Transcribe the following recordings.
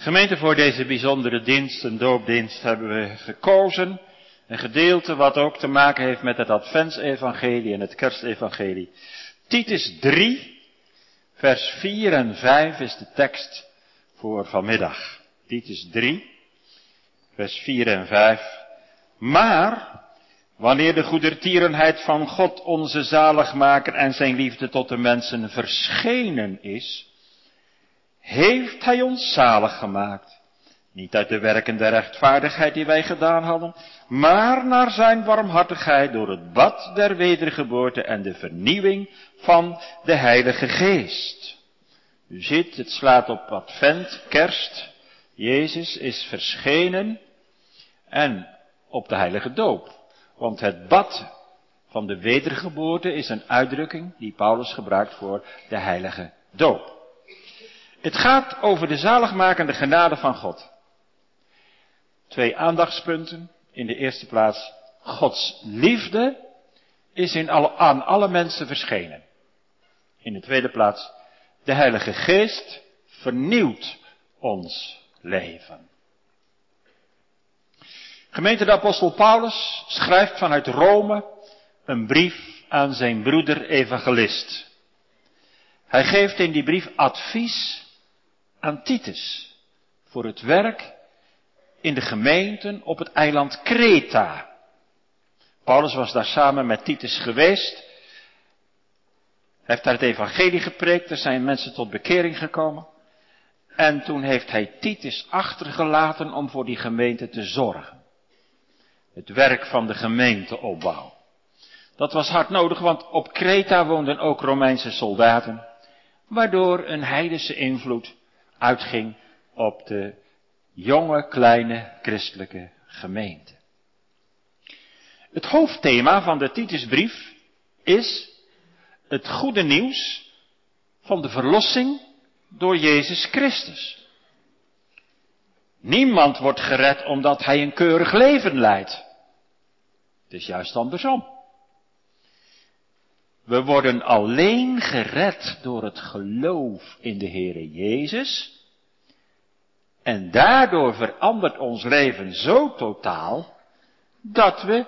Gemeente, voor deze bijzondere dienst, een doopdienst, hebben we gekozen. Een gedeelte wat ook te maken heeft met het Adventsevangelie en het Kerstevangelie. Titus 3, vers 4 en 5 is de tekst voor vanmiddag. Titus 3, vers 4 en 5. Maar, wanneer de goedertierenheid van God onze zaligmaker en zijn liefde tot de mensen verschenen is, heeft hij ons zalig gemaakt. Niet uit de werken der rechtvaardigheid die wij gedaan hadden, maar naar zijn warmhartigheid door het bad der wedergeboorte en de vernieuwing van de Heilige Geest. U ziet, het slaat op advent, kerst. Jezus is verschenen en op de heilige doop. Want het bad van de wedergeboorte is een uitdrukking die Paulus gebruikt voor de heilige doop. Het gaat over de zaligmakende genade van God. Twee aandachtspunten. In de eerste plaats, Gods liefde is in alle, aan alle mensen verschenen. In de tweede plaats, de Heilige Geest vernieuwt ons leven. Gemeente de apostel Paulus schrijft vanuit Rome een brief aan zijn broeder evangelist. Hij geeft in die brief advies aan Titus voor het werk in de gemeenten op het eiland Kreta. Paulus was daar samen met Titus geweest. Hij heeft daar het evangelie gepreekt, er zijn mensen tot bekering gekomen. En toen heeft hij Titus achtergelaten om voor die gemeente te zorgen. Het werk van de gemeenteopbouw. Dat was hard nodig, want op Kreta woonden ook Romeinse soldaten, waardoor een heidense invloed uitging op de jonge, kleine christelijke gemeente. Het hoofdthema van de Titusbrief is het goede nieuws van de verlossing door Jezus Christus. Niemand wordt gered omdat hij een keurig leven leidt. Het is juist andersom. We worden alleen gered door het geloof in de Heere Jezus. En daardoor verandert ons leven zo totaal dat we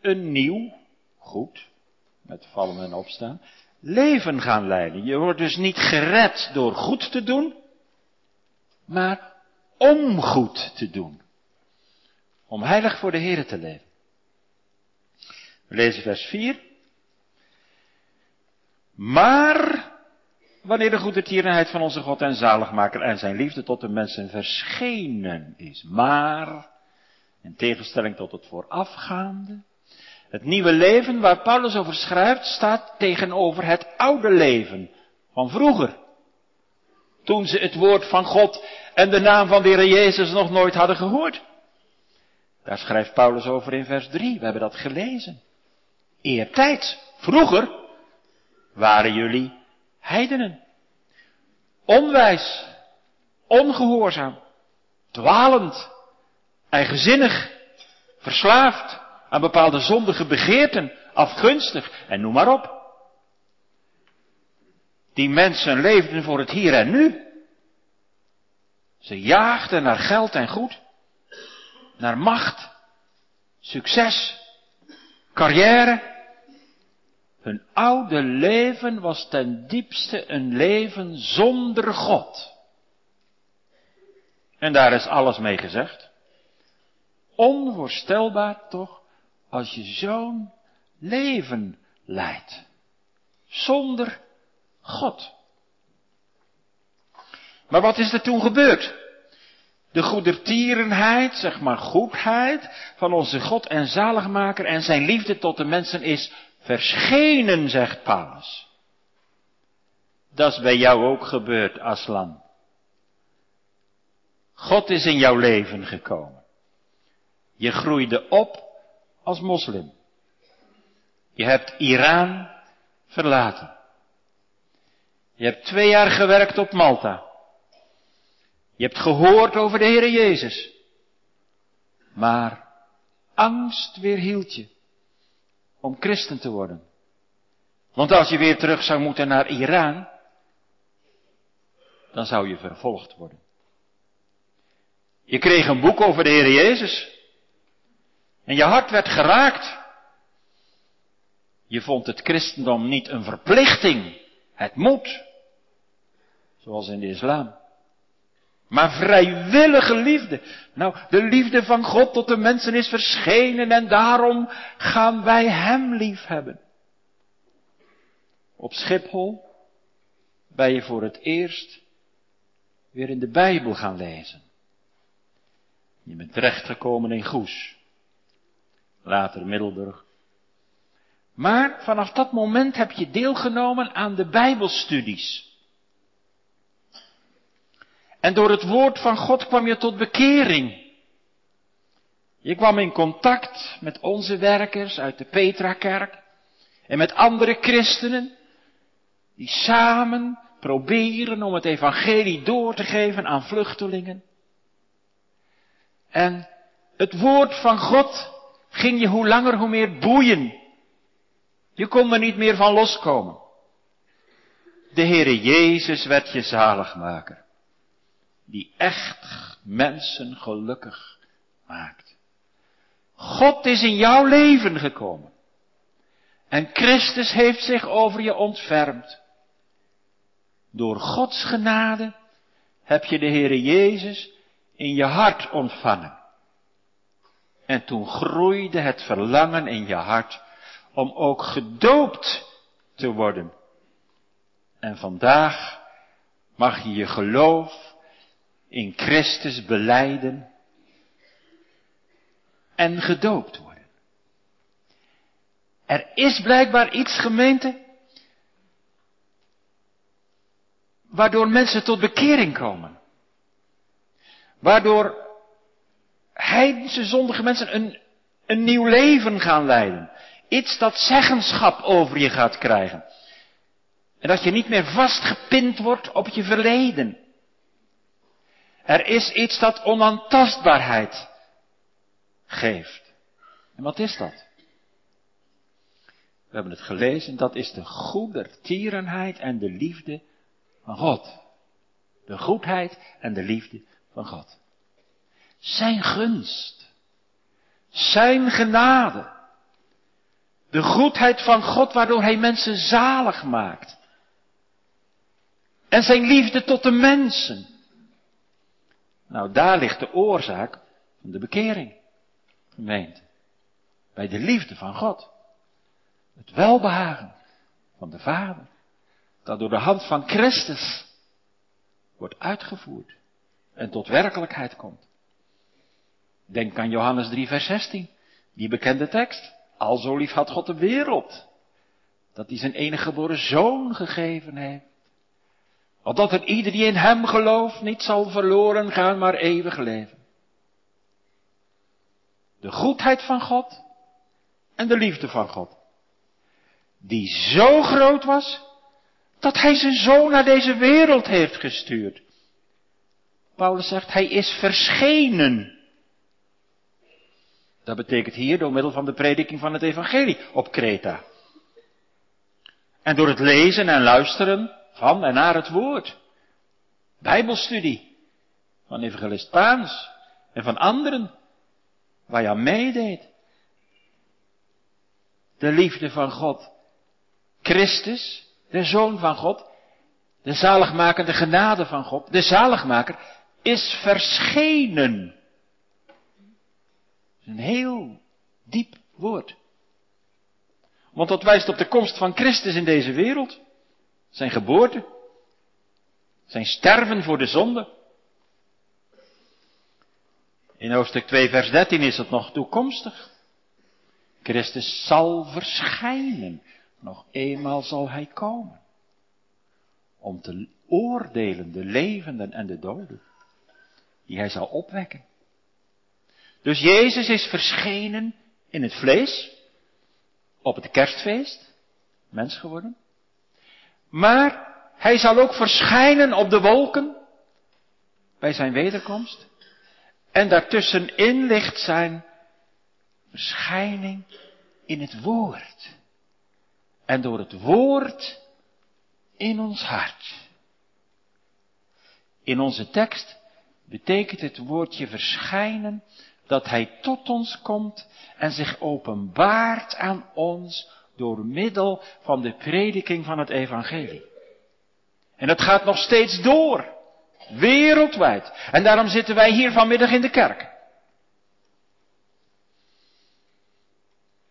een nieuw, goed, met vallen en opstaan, leven gaan leiden. Je wordt dus niet gered door goed te doen, maar om goed te doen. Om heilig voor de Heer te leven. We lezen vers 4. Maar wanneer de goede tierenheid van onze God en zaligmaker en zijn liefde tot de mensen verschenen is. Maar, in tegenstelling tot het voorafgaande, het nieuwe leven waar Paulus over schrijft, staat tegenover het oude leven van vroeger. Toen ze het woord van God en de naam van de Heer Jezus nog nooit hadden gehoord. Daar schrijft Paulus over in vers 3. We hebben dat gelezen. Eertijds, vroeger, waren jullie heidenen. Onwijs, ongehoorzaam, dwalend, eigenzinnig, verslaafd aan bepaalde zondige begeerten, afgunstig en noem maar op. Die mensen leefden voor het hier en nu. Ze jaagden naar geld en goed, naar macht, succes, carrière, hun oude leven was ten diepste een leven zonder God. En daar is alles mee gezegd. Onvoorstelbaar toch, als je zo'n leven leidt. Zonder God. Maar wat is er toen gebeurd? De goedertierenheid, zeg maar goedheid van onze God en zaligmaker en zijn liefde tot de mensen is verschenen, zegt Paulus. Dat is bij jou ook gebeurd, Aslan. God is in jouw leven gekomen. Je groeide op als moslim. Je hebt Iran verlaten. Je hebt twee jaar gewerkt op Malta. Je hebt gehoord over de Heere Jezus. Maar angst weerhield je om christen te worden. Want als je weer terug zou moeten naar Iran, dan zou je vervolgd worden. Je kreeg een boek over de Heer Jezus. En je hart werd geraakt. Je vond het christendom niet een verplichting. Het moet. Zoals in de islam. Maar vrijwillige liefde. Nou, de liefde van God tot de mensen is verschenen en daarom gaan wij Hem lief hebben. Op Schiphol ben je voor het eerst weer in de Bijbel gaan lezen. Je bent terechtgekomen in Goes. Later Middelburg. Maar vanaf dat moment heb je deelgenomen aan de Bijbelstudies. En door het woord van God kwam je tot bekering. Je kwam in contact met onze werkers uit de Petrakerk en met andere christenen die samen proberen om het evangelie door te geven aan vluchtelingen. En het woord van God ging je hoe langer hoe meer boeien. Je kon er niet meer van loskomen. De Heere Jezus werd je zaligmaker. Die echt mensen gelukkig maakt. God is in jouw leven gekomen. En Christus heeft zich over je ontfermd. Door Gods genade heb je de Heere Jezus in je hart ontvangen. En toen groeide het verlangen in je hart om ook gedoopt te worden. En vandaag mag je je geloof in Christus beleiden en gedoopt worden. Er is blijkbaar iets gemeente waardoor mensen tot bekering komen. Waardoor heidense zondige mensen een, een nieuw leven gaan leiden. Iets dat zeggenschap over je gaat krijgen. En dat je niet meer vastgepind wordt op je verleden. Er is iets dat onaantastbaarheid geeft. En wat is dat? We hebben het gelezen, dat is de goedertierenheid en de liefde van God. De goedheid en de liefde van God. Zijn gunst. Zijn genade. De goedheid van God waardoor Hij mensen zalig maakt. En zijn liefde tot de mensen. Nou, daar ligt de oorzaak van de bekering. Gemeente. Bij de liefde van God. Het welbehagen van de Vader. Dat door de hand van Christus wordt uitgevoerd. En tot werkelijkheid komt. Denk aan Johannes 3, vers 16. Die bekende tekst. Al zo lief had God de wereld. Dat hij zijn enige geboren zoon gegeven heeft. Opdat er ieder die in hem gelooft niet zal verloren gaan, maar eeuwig leven. De goedheid van God en de liefde van God. Die zo groot was, dat hij zijn zoon naar deze wereld heeft gestuurd. Paulus zegt, hij is verschenen. Dat betekent hier door middel van de prediking van het evangelie op Kreta. En door het lezen en luisteren van en naar het woord. Bijbelstudie van evangelist Paans en van anderen waar je aan meedeed. De liefde van God. Christus, de Zoon van God, de zaligmakende genade van God, de zaligmaker, is verschenen. Een heel diep woord. Want dat wijst op de komst van Christus in deze wereld. Zijn geboorte. Zijn sterven voor de zonde. In hoofdstuk 2 vers 13 is het nog toekomstig. Christus zal verschijnen. Nog eenmaal zal hij komen. Om te oordelen de levenden en de doden. Die hij zal opwekken. Dus Jezus is verschenen in het vlees. Op het kerstfeest. Mens geworden. Maar hij zal ook verschijnen op de wolken. Bij zijn wederkomst. En daartussenin ligt zijn verschijning in het woord. En door het woord in ons hart. In onze tekst betekent het woordje verschijnen dat hij tot ons komt en zich openbaart aan ons door middel van de prediking van het evangelie. En dat gaat nog steeds door. Wereldwijd. En daarom zitten wij hier vanmiddag in de kerk.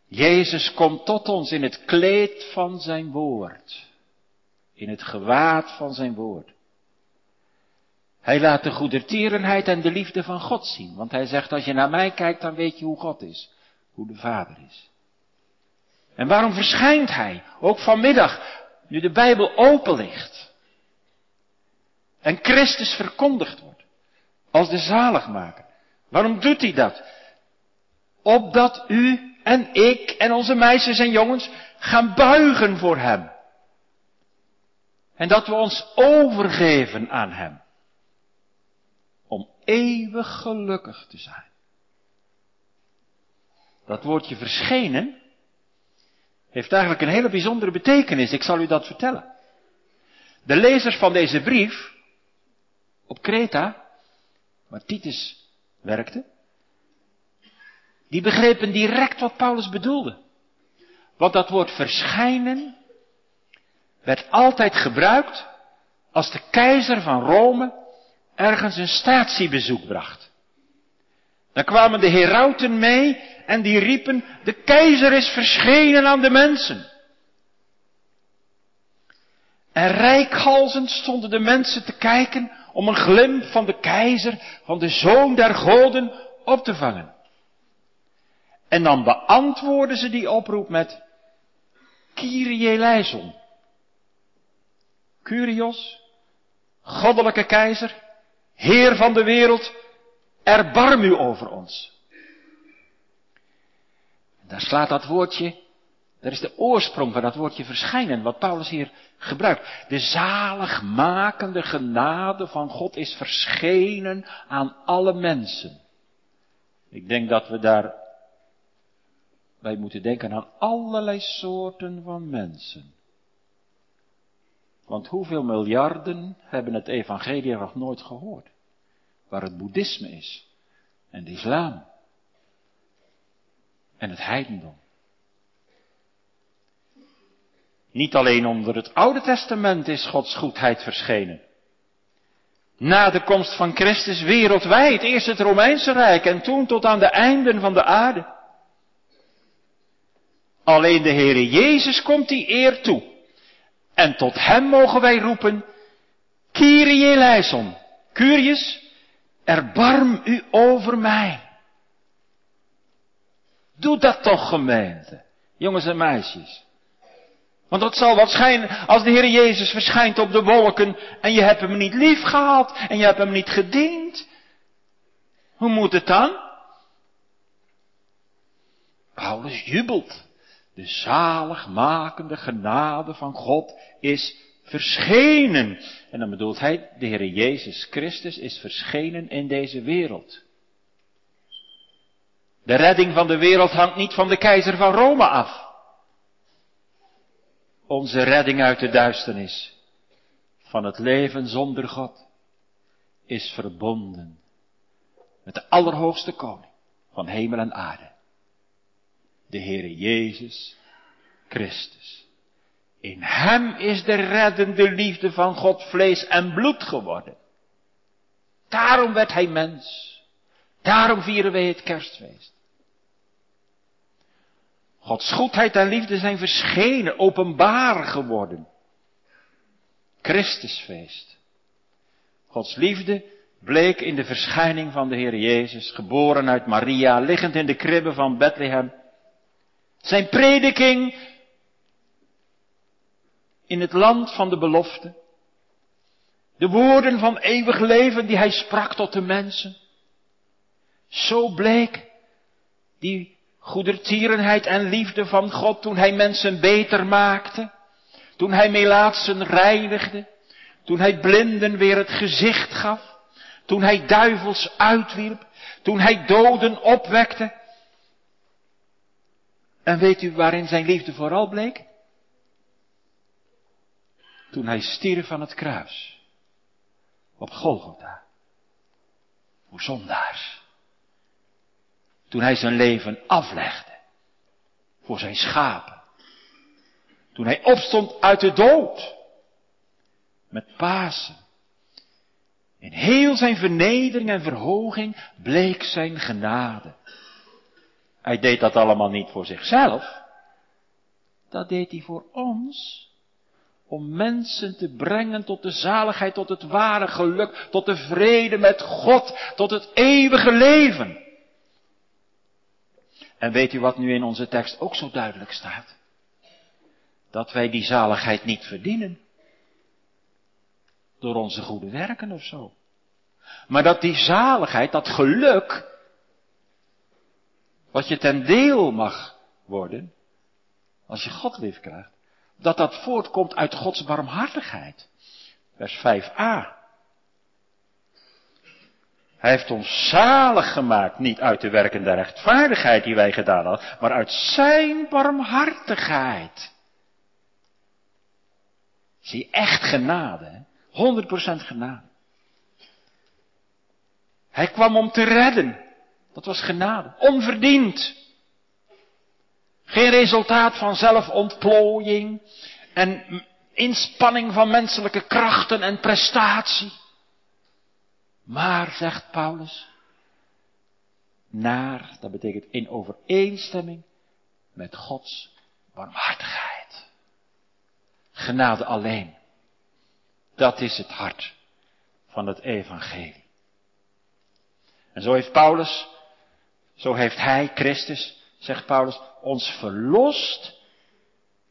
Jezus komt tot ons in het kleed van zijn woord. In het gewaad van zijn woord. Hij laat de goedertierenheid en de liefde van God zien. Want hij zegt, als je naar mij kijkt, dan weet je hoe God is. Hoe de Vader is. En waarom verschijnt hij? Ook vanmiddag, nu de Bijbel open ligt. En Christus verkondigd wordt. Als de zaligmaker. Waarom doet hij dat? Opdat u en ik en onze meisjes en jongens gaan buigen voor hem. En dat we ons overgeven aan hem. Om eeuwig gelukkig te zijn. Dat woordje verschenen heeft eigenlijk een hele bijzondere betekenis. Ik zal u dat vertellen. De lezers van deze brief op Kreta, waar Titus werkte, die begrepen direct wat Paulus bedoelde. Want dat woord verschijnen werd altijd gebruikt als de keizer van Rome ergens een statiebezoek bracht. Dan kwamen de herauten mee en die riepen, de keizer is verschenen aan de mensen. En rijkhalzend stonden de mensen te kijken om een glimp van de keizer, van de zoon der goden, op te vangen. En dan beantwoorden ze die oproep met Kyrie eleison. Curios, goddelijke keizer, heer van de wereld, erbarm u over ons. En daar slaat dat woordje, daar is de oorsprong van dat woordje verschijnen, wat Paulus hier gebruikt. De zaligmakende genade van God is verschenen aan alle mensen. Ik denk dat we daar wij moeten denken aan allerlei soorten van mensen. Want hoeveel miljarden hebben het evangelie nog nooit gehoord? Waar het boeddhisme is. En de islam. En het heidendom. Niet alleen onder het Oude Testament is Gods goedheid verschenen. Na de komst van Christus wereldwijd, eerst het Romeinse Rijk en toen tot aan de einden van de aarde. Alleen de Heere Jezus komt die eer toe. En tot hem mogen wij roepen, Kyrie eleison, Curius, erbarm u over mij. Doe dat toch gemeente, jongens en meisjes. Want dat zal wat schijnen als de Heer Jezus verschijnt op de wolken en je hebt hem niet lief gehad en je hebt hem niet gediend. Hoe moet het dan? Paulus jubelt. De zaligmakende genade van God is verschenen. En dan bedoelt hij, de Heer Jezus Christus is verschenen in deze wereld. De redding van de wereld hangt niet van de keizer van Rome af. Onze redding uit de duisternis van het leven zonder God is verbonden met de Allerhoogste Koning van hemel en aarde de Heere Jezus Christus. In Hem is de reddende liefde van God vlees en bloed geworden. Daarom werd Hij mens. Daarom vieren wij het kerstfeest. Gods goedheid en liefde zijn verschenen, openbaar geworden. Christusfeest. Gods liefde bleek in de verschijning van de Heer Jezus, geboren uit Maria, liggend in de kribben van Bethlehem. Zijn prediking in het land van de belofte. De woorden van eeuwig leven die hij sprak tot de mensen. Zo bleek die goedertierenheid en liefde van God toen hij mensen beter maakte. Toen hij melaatsen reinigde. Toen hij blinden weer het gezicht gaf. Toen hij duivels uitwierp. Toen hij doden opwekte. En weet u waarin zijn liefde vooral bleek? Toen hij stierf van het kruis. Op Golgotha. voor zondaars. Toen hij zijn leven aflegde voor zijn schapen. Toen hij opstond uit de dood met Pasen. In heel zijn vernedering en verhoging bleek zijn genade. Hij deed dat allemaal niet voor zichzelf. Dat deed hij voor ons. Om mensen te brengen tot de zaligheid, tot het ware geluk, tot de vrede met God, tot het eeuwige leven. En weet u wat nu in onze tekst ook zo duidelijk staat? Dat wij die zaligheid niet verdienen. Door onze goede werken of zo. Maar dat die zaligheid, dat geluk, wat je ten deel mag worden, als je God lief krijgt, dat dat voortkomt uit Gods barmhartigheid. Vers 5a. Hij heeft ons zalig gemaakt, niet uit de werken der rechtvaardigheid die wij gedaan hadden, maar uit zijn barmhartigheid. Zie, echt genade, 100% genade. Hij kwam om te redden. Dat was genade. Onverdiend. Geen resultaat van zelfontplooiing en inspanning van menselijke krachten en prestatie. Maar, zegt Paulus, naar, dat betekent in overeenstemming met Gods barmhartigheid. Genade alleen. Dat is het hart van het evangelie. En zo heeft Paulus, zo heeft hij, Christus, zegt Paulus, ons verlost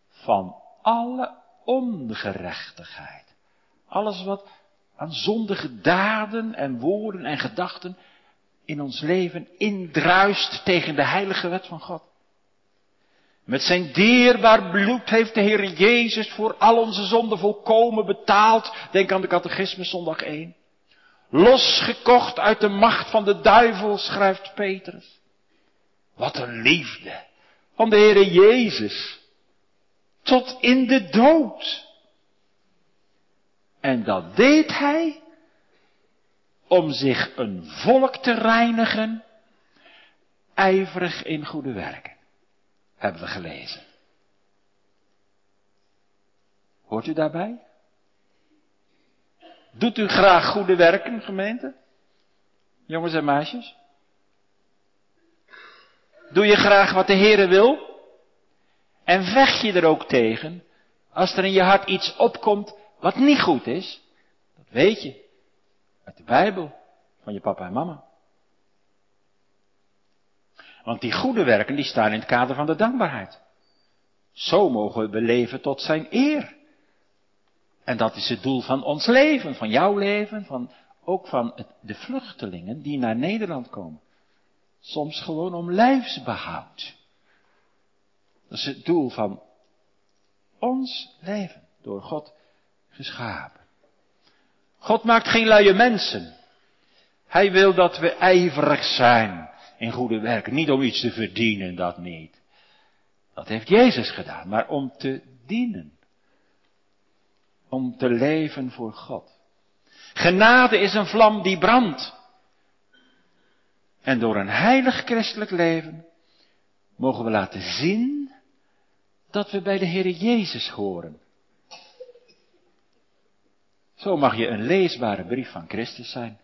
van alle ongerechtigheid. Alles wat aan zondige daden en woorden en gedachten in ons leven indruist tegen de heilige wet van God. Met zijn dierbaar bloed heeft de Heer Jezus voor al onze zonden volkomen betaald. Denk aan de catechisme zondag 1. Losgekocht uit de macht van de duivel, schrijft Petrus. Wat een liefde van de Heere Jezus. Tot in de dood. En dat deed hij om zich een volk te reinigen, ijverig in goede werken. Hebben we gelezen. Hoort u daarbij? Doet u graag goede werken, gemeente? Jongens en meisjes? Doe je graag wat de Heere wil? En vecht je er ook tegen als er in je hart iets opkomt wat niet goed is? Dat weet je uit de Bijbel van je papa en mama. Want die goede werken die staan in het kader van de dankbaarheid. Zo mogen we beleven tot zijn eer. En dat is het doel van ons leven, van jouw leven, van, ook van de vluchtelingen die naar Nederland komen. Soms gewoon om lijfsbehoud. Dat is het doel van ons leven, door God geschapen. God maakt geen luie mensen. Hij wil dat we ijverig zijn in goede werken. Niet om iets te verdienen, dat niet. Dat heeft Jezus gedaan, maar om te dienen. Om te leven voor God. Genade is een vlam die brandt. En door een heilig christelijk leven mogen we laten zien dat we bij de Heer Jezus horen. Zo mag je een leesbare brief van Christus zijn.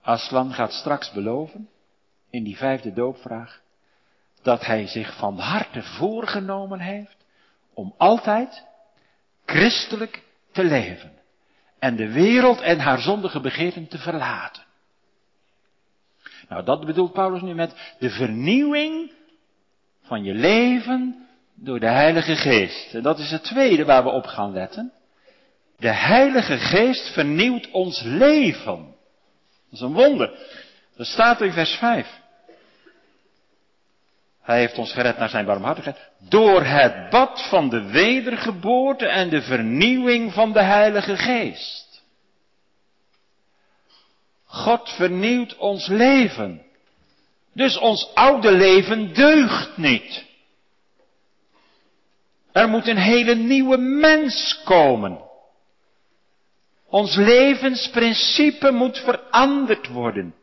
Aslan gaat straks beloven, in die vijfde doopvraag, dat hij zich van harte voorgenomen heeft om altijd christelijk te leven en de wereld en haar zondige begeerten te verlaten. Nou, dat bedoelt Paulus nu met de vernieuwing van je leven door de Heilige Geest. En dat is het tweede waar we op gaan letten. De Heilige Geest vernieuwt ons leven. Dat is een wonder. Dat staat in vers 5. Hij heeft ons gered naar zijn barmhartigheid. Door het bad van de wedergeboorte en de vernieuwing van de Heilige Geest. God vernieuwt ons leven. Dus ons oude leven deugt niet. Er moet een hele nieuwe mens komen. Ons levensprincipe moet veranderd worden.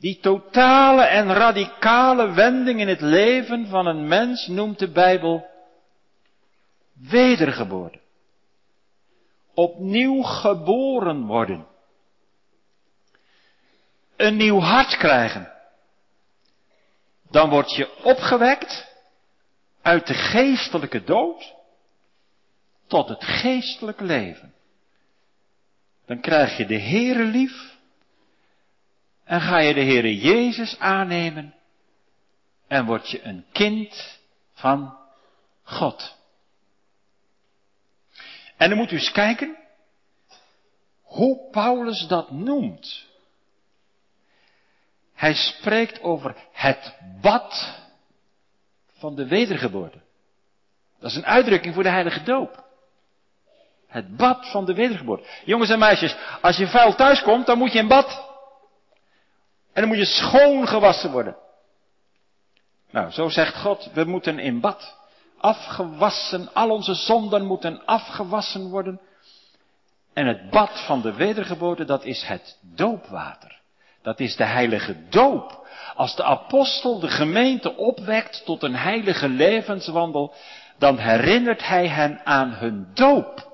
Die totale en radicale wending in het leven van een mens noemt de Bijbel wedergeboorte. Opnieuw geboren worden. Een nieuw hart krijgen. Dan word je opgewekt uit de geestelijke dood tot het geestelijke leven. Dan krijg je de Heere lief en ga je de Heere Jezus aannemen en word je een kind van God. En dan moet u eens kijken hoe Paulus dat noemt. Hij spreekt over het bad van de wedergeboorte. Dat is een uitdrukking voor de heilige doop. Het bad van de wedergeboorte. Jongens en meisjes, als je vuil thuis komt, dan moet je in bad. En dan moet je schoon gewassen worden. Nou, zo zegt God, we moeten in bad. Afgewassen, al onze zonden moeten afgewassen worden. En het bad van de wedergeboorte, dat is het doopwater. Dat is de heilige doop. Als de apostel de gemeente opwekt tot een heilige levenswandel, dan herinnert hij hen aan hun doop.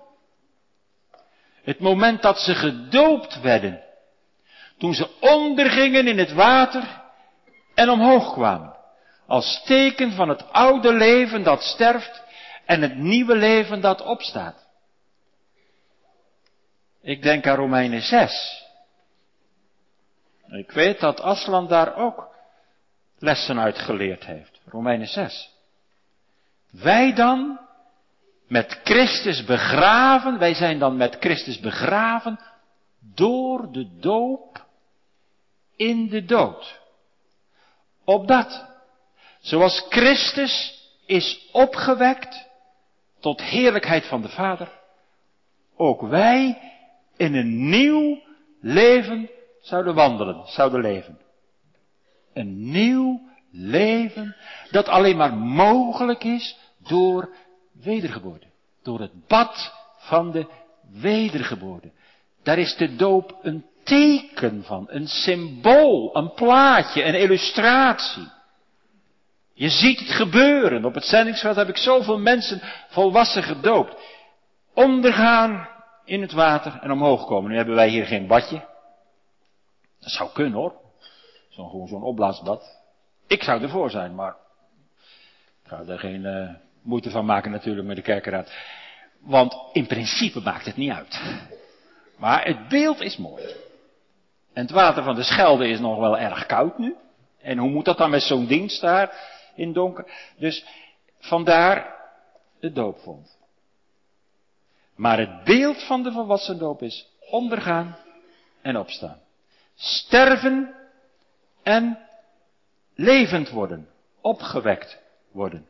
Het moment dat ze gedoopt werden. Toen ze ondergingen in het water en omhoog kwamen. Als teken van het oude leven dat sterft en het nieuwe leven dat opstaat. Ik denk aan Romeinen 6. Ik weet dat Aslan daar ook lessen uit geleerd heeft. Romeinen 6. Wij dan met Christus begraven, wij zijn dan met Christus begraven door de doop in de dood. Opdat, zoals Christus is opgewekt tot heerlijkheid van de Vader, ook wij in een nieuw leven zouden wandelen, zouden leven. Een nieuw leven dat alleen maar mogelijk is door wedergeboorte. Door het bad van de wedergeboorte. Daar is de doop een teken van, een symbool, een plaatje, een illustratie. Je ziet het gebeuren. Op het zendingsveld heb ik zoveel mensen volwassen gedoopt. Ondergaan in het water en omhoog komen. Nu hebben wij hier geen badje. Dat zou kunnen hoor. Zo'n gewoon zo'n opblaasbad. Ik zou ervoor zijn, maar ik ga er geen uh, moeite van maken natuurlijk met de kerkenraad. Want in principe maakt het niet uit. Maar het beeld is mooi. En het water van de Schelde is nog wel erg koud nu. En hoe moet dat dan met zo'n dienst daar in donker? Dus vandaar de doopvond. Maar het beeld van de volwassen doop is ondergaan en opstaan. Sterven en levend worden. Opgewekt worden.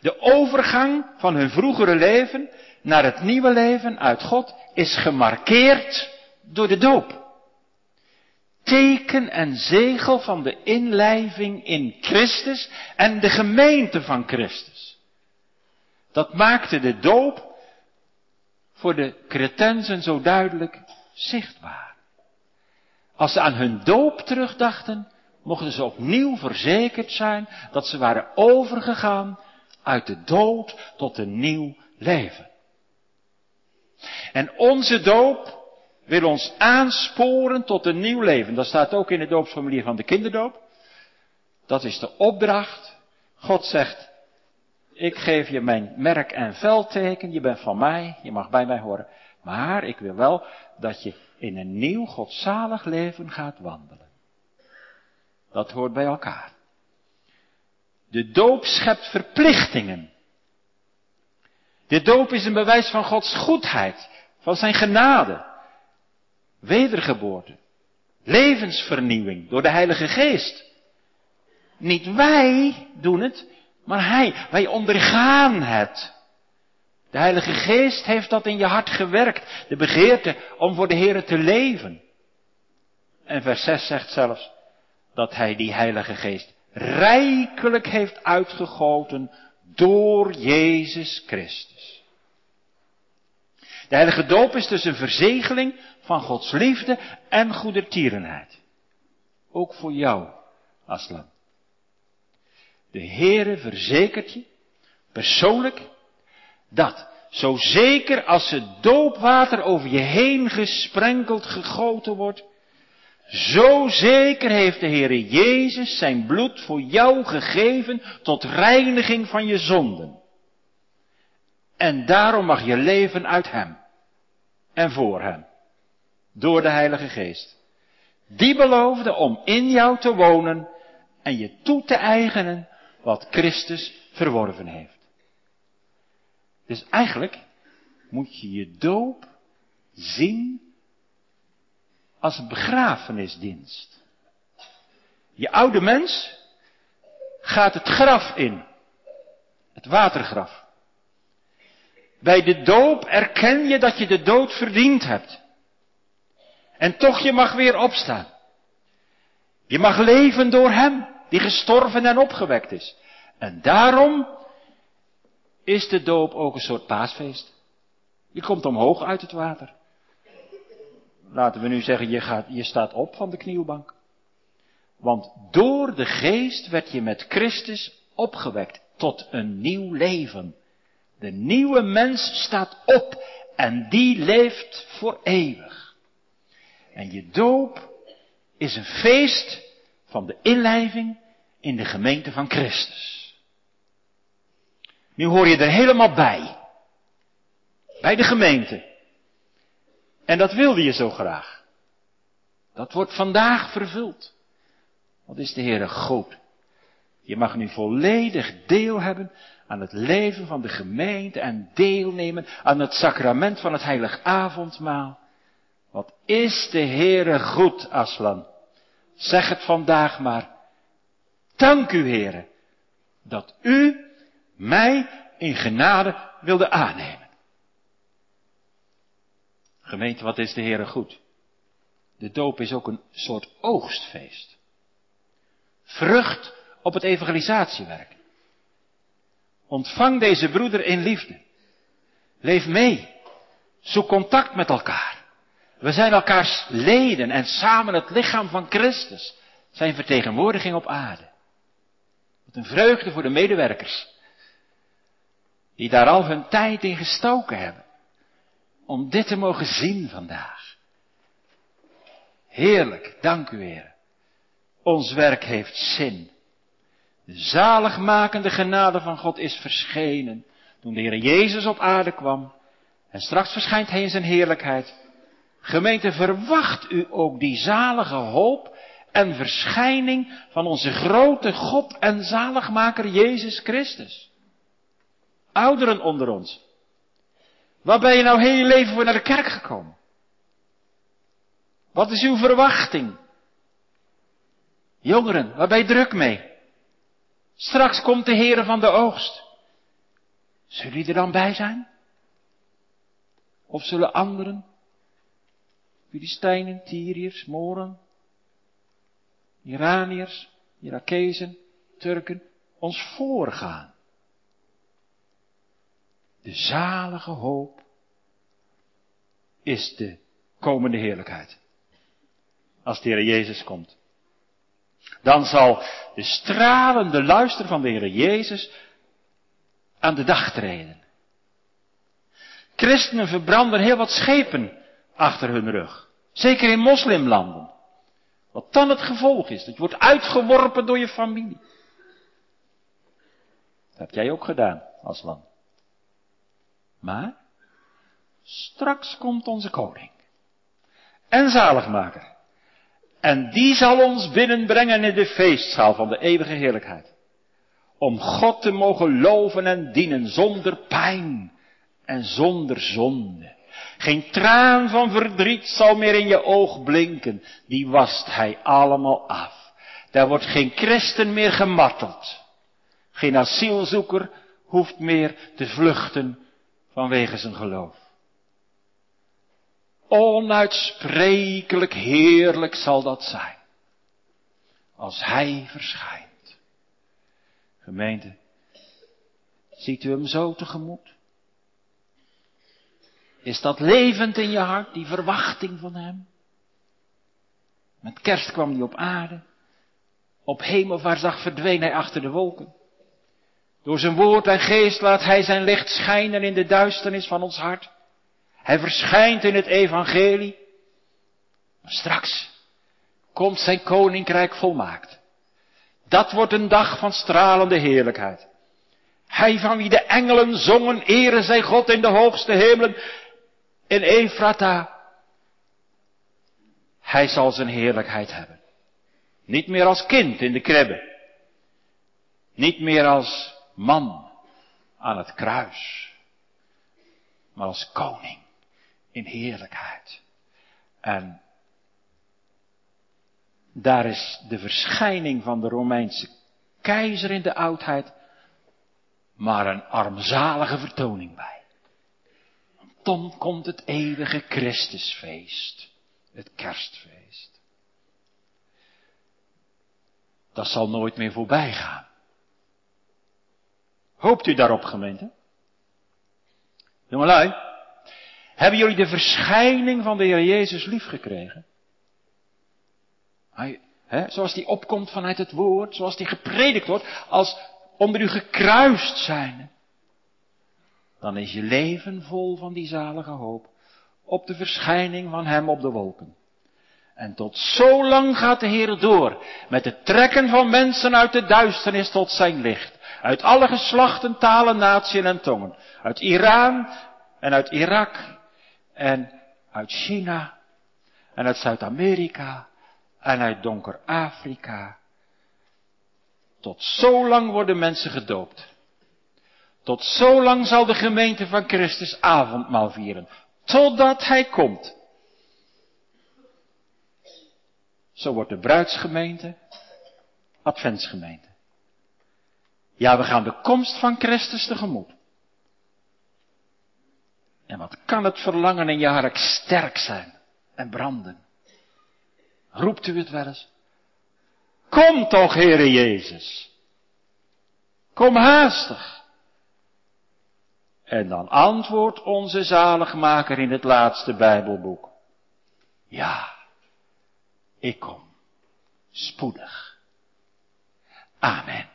De overgang van hun vroegere leven naar het nieuwe leven uit God is gemarkeerd door de doop. Teken en zegel van de inlijving in Christus en de gemeente van Christus. Dat maakte de doop voor de cretensen zo duidelijk zichtbaar. Als ze aan hun doop terugdachten, mochten ze opnieuw verzekerd zijn dat ze waren overgegaan uit de dood tot een nieuw leven. En onze doop wil ons aansporen tot een nieuw leven. Dat staat ook in de doopsformulier van de kinderdoop. Dat is de opdracht. God zegt, ik geef je mijn merk en veldteken, je bent van mij, je mag bij mij horen. Maar ik wil wel dat je in een nieuw godzalig leven gaat wandelen. Dat hoort bij elkaar. De doop schept verplichtingen. De doop is een bewijs van Gods goedheid, van zijn genade, wedergeboorte, levensvernieuwing door de Heilige Geest. Niet wij doen het, maar Hij. Wij ondergaan het. De Heilige Geest heeft dat in je hart gewerkt. De begeerte om voor de Heer te leven. En vers 6 zegt zelfs dat Hij die Heilige Geest rijkelijk heeft uitgegoten door Jezus Christus. De heilige doop is dus een verzegeling van Gods liefde en goedertierenheid. Ook voor jou, Aslan. De Heere verzekert je, persoonlijk, dat zo zeker als het doopwater over je heen gesprenkeld gegoten wordt, zo zeker heeft de Heere Jezus zijn bloed voor jou gegeven tot reiniging van je zonden. En daarom mag je leven uit Hem en voor Hem, door de Heilige Geest. Die beloofde om in jou te wonen en je toe te eigenen wat Christus verworven heeft. Dus eigenlijk moet je je doop zien als een begrafenisdienst. Je oude mens gaat het graf in. Het watergraf. Bij de doop erken je dat je de dood verdiend hebt. En toch je mag weer opstaan. Je mag leven door Hem, die gestorven en opgewekt is. En daarom is de doop ook een soort paasfeest. Je komt omhoog uit het water. Laten we nu zeggen, je, gaat, je staat op van de knielbank. Want door de geest werd je met Christus opgewekt tot een nieuw leven. De nieuwe mens staat op en die leeft voor eeuwig. En je doop is een feest van de inlijving in de gemeente van Christus. Nu hoor je er helemaal bij. Bij de gemeente. En dat wilde je zo graag. Dat wordt vandaag vervuld. Wat is de Heere goed. Je mag nu volledig deel hebben aan het leven van de gemeente en deelnemen aan het sacrament van het heilig avondmaal. Wat is de Heere goed, Aslan. Zeg het vandaag maar. Dank u, Heere, dat u mij in genade wilde aannemen. Gemeente, wat is de Heere goed? De doop is ook een soort oogstfeest. Vrucht op het evangelisatiewerk. Ontvang deze broeder in liefde. Leef mee. Zoek contact met elkaar. We zijn elkaars leden en samen het lichaam van Christus. Zijn vertegenwoordiging op aarde. Wat een vreugde voor de medewerkers. Die daar al hun tijd in gestoken hebben om dit te mogen zien vandaag. Heerlijk, dank u Heer. Ons werk heeft zin. De zaligmakende genade van God is verschenen toen de Heer Jezus op aarde kwam. En straks verschijnt Hij in zijn heerlijkheid. Gemeente, verwacht u ook die zalige hoop en verschijning van onze grote God en zaligmaker Jezus Christus. Ouderen onder ons, Waar ben je nou heel je leven voor naar de kerk gekomen? Wat is uw verwachting? Jongeren, waar ben je druk mee? Straks komt de Heere van de oogst. Zullen jullie er dan bij zijn? Of zullen anderen, Filistijnen, Tyriërs, Moren, Iraniërs, Irakezen, Turken, ons voorgaan? De zalige hoop is de komende heerlijkheid. Als de Heer Jezus komt. Dan zal de stralende luister van de Heer Jezus aan de dag treden. Christenen verbranden heel wat schepen achter hun rug. Zeker in moslimlanden. Wat dan het gevolg is. Dat je wordt uitgeworpen door je familie. Dat heb jij ook gedaan als land. Maar straks komt onze koning en zaligmaker. En die zal ons binnenbrengen in de feestzaal van de eeuwige heerlijkheid. Om God te mogen loven en dienen zonder pijn en zonder zonde. Geen traan van verdriet zal meer in je oog blinken, die wast hij allemaal af. Daar wordt geen christen meer gemarteld. Geen asielzoeker hoeft meer te vluchten vanwege zijn geloof. Onuitsprekelijk heerlijk zal dat zijn. Als Hij verschijnt. Gemeente, ziet u hem zo tegemoet? Is dat levend in je hart, die verwachting van Hem? Met kerst kwam hij op aarde. Op hemelvaartsdag verdween hij achter de wolken. Door zijn woord en geest laat hij zijn licht schijnen in de duisternis van ons hart. Hij verschijnt in het evangelie. Straks komt zijn koninkrijk volmaakt. Dat wordt een dag van stralende heerlijkheid. Hij van wie de engelen zongen, ere zij God in de hoogste hemelen, in Efrata. Hij zal zijn heerlijkheid hebben. Niet meer als kind in de kribbe. Niet meer als man aan het kruis. Maar als koning in heerlijkheid. En daar is de verschijning van de Romeinse keizer in de oudheid maar een armzalige vertoning bij. Dan komt het eeuwige Christusfeest, het kerstfeest. Dat zal nooit meer voorbij gaan. Hoopt u daarop, gemeente? Jongelui, hebben jullie de verschijning van de Heer Jezus lief gekregen? Hij, hè, zoals die opkomt vanuit het woord, zoals die gepredikt wordt, als onder u gekruist zijn. Dan is je leven vol van die zalige hoop op de verschijning van Hem op de wolken. En tot zo lang gaat de Heer door met het trekken van mensen uit de duisternis tot zijn licht. Uit alle geslachten, talen, naties en tongen. Uit Iran en uit Irak en uit China en uit Zuid-Amerika en uit donker Afrika. Tot zo lang worden mensen gedoopt. Tot zo lang zal de gemeente van Christus avondmaal vieren. Totdat hij komt. Zo wordt de bruidsgemeente adventsgemeente. Ja, we gaan de komst van Christus tegemoet. En wat kan het verlangen in je hart sterk zijn en branden. Roept u het wel eens? Kom toch, Heere Jezus. Kom haastig. En dan antwoordt onze zaligmaker in het laatste Bijbelboek. Ja, ik kom. Spoedig. Amen.